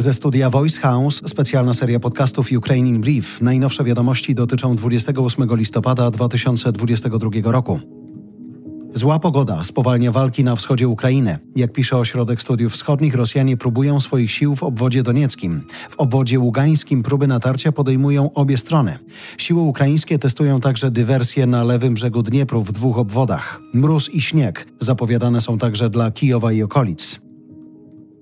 Ze studia Voice House specjalna seria podcastów Ukraine in Brief. Najnowsze wiadomości dotyczą 28 listopada 2022 roku. Zła pogoda spowalnia walki na wschodzie Ukrainy. Jak pisze Ośrodek Studiów Wschodnich, Rosjanie próbują swoich sił w obwodzie donieckim. W obwodzie ługańskim próby natarcia podejmują obie strony. Siły ukraińskie testują także dywersje na lewym brzegu Dniepru w dwóch obwodach. Mróz i śnieg zapowiadane są także dla Kijowa i okolic.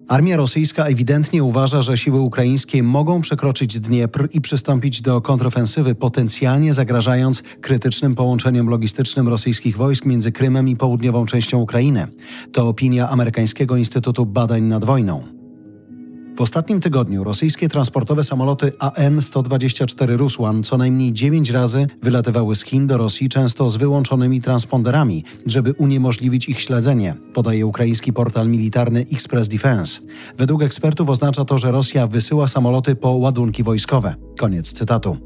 Armia rosyjska ewidentnie uważa, że siły ukraińskie mogą przekroczyć Dniepr i przystąpić do kontrofensywy, potencjalnie zagrażając krytycznym połączeniom logistycznym rosyjskich wojsk między Krymem i południową częścią Ukrainy. To opinia Amerykańskiego Instytutu Badań nad Wojną. W ostatnim tygodniu rosyjskie transportowe samoloty AN-124 Rusłan co najmniej 9 razy wylatywały z Chin do Rosji, często z wyłączonymi transponderami, żeby uniemożliwić ich śledzenie, podaje ukraiński portal militarny Express Defense. Według ekspertów oznacza to, że Rosja wysyła samoloty po ładunki wojskowe. Koniec cytatu.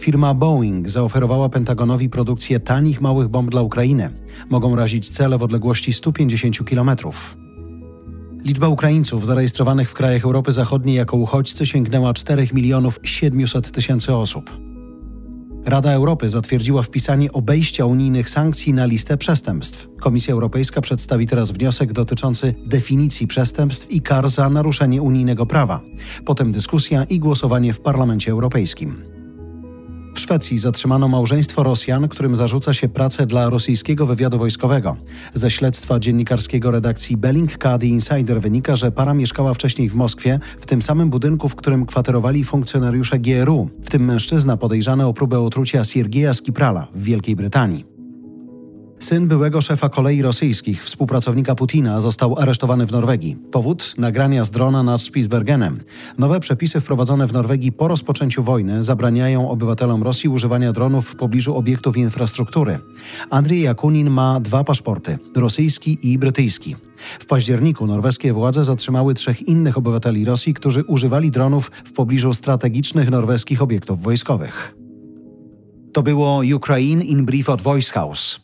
Firma Boeing zaoferowała Pentagonowi produkcję tanich małych bomb dla Ukrainy. Mogą razić cele w odległości 150 kilometrów. Liczba Ukraińców zarejestrowanych w krajach Europy Zachodniej jako uchodźcy sięgnęła 4 milionów 700 tysięcy osób. Rada Europy zatwierdziła wpisanie obejścia unijnych sankcji na listę przestępstw. Komisja Europejska przedstawi teraz wniosek dotyczący definicji przestępstw i kar za naruszenie unijnego prawa. Potem dyskusja i głosowanie w Parlamencie Europejskim. W Szwecji zatrzymano małżeństwo Rosjan, którym zarzuca się pracę dla rosyjskiego wywiadu wojskowego. Ze śledztwa dziennikarskiego redakcji Bellingcat Insider wynika, że para mieszkała wcześniej w Moskwie, w tym samym budynku, w którym kwaterowali funkcjonariusze GRU, w tym mężczyzna podejrzany o próbę otrucia Siergieja Skiprala w Wielkiej Brytanii. Syn byłego szefa kolei rosyjskich, współpracownika Putina, został aresztowany w Norwegii. Powód? Nagrania z drona nad Spitsbergenem. Nowe przepisy wprowadzone w Norwegii po rozpoczęciu wojny zabraniają obywatelom Rosji używania dronów w pobliżu obiektów infrastruktury. Andrzej Jakunin ma dwa paszporty rosyjski i brytyjski. W październiku norweskie władze zatrzymały trzech innych obywateli Rosji, którzy używali dronów w pobliżu strategicznych norweskich obiektów wojskowych. To było Ukraine in Brief od Voice House.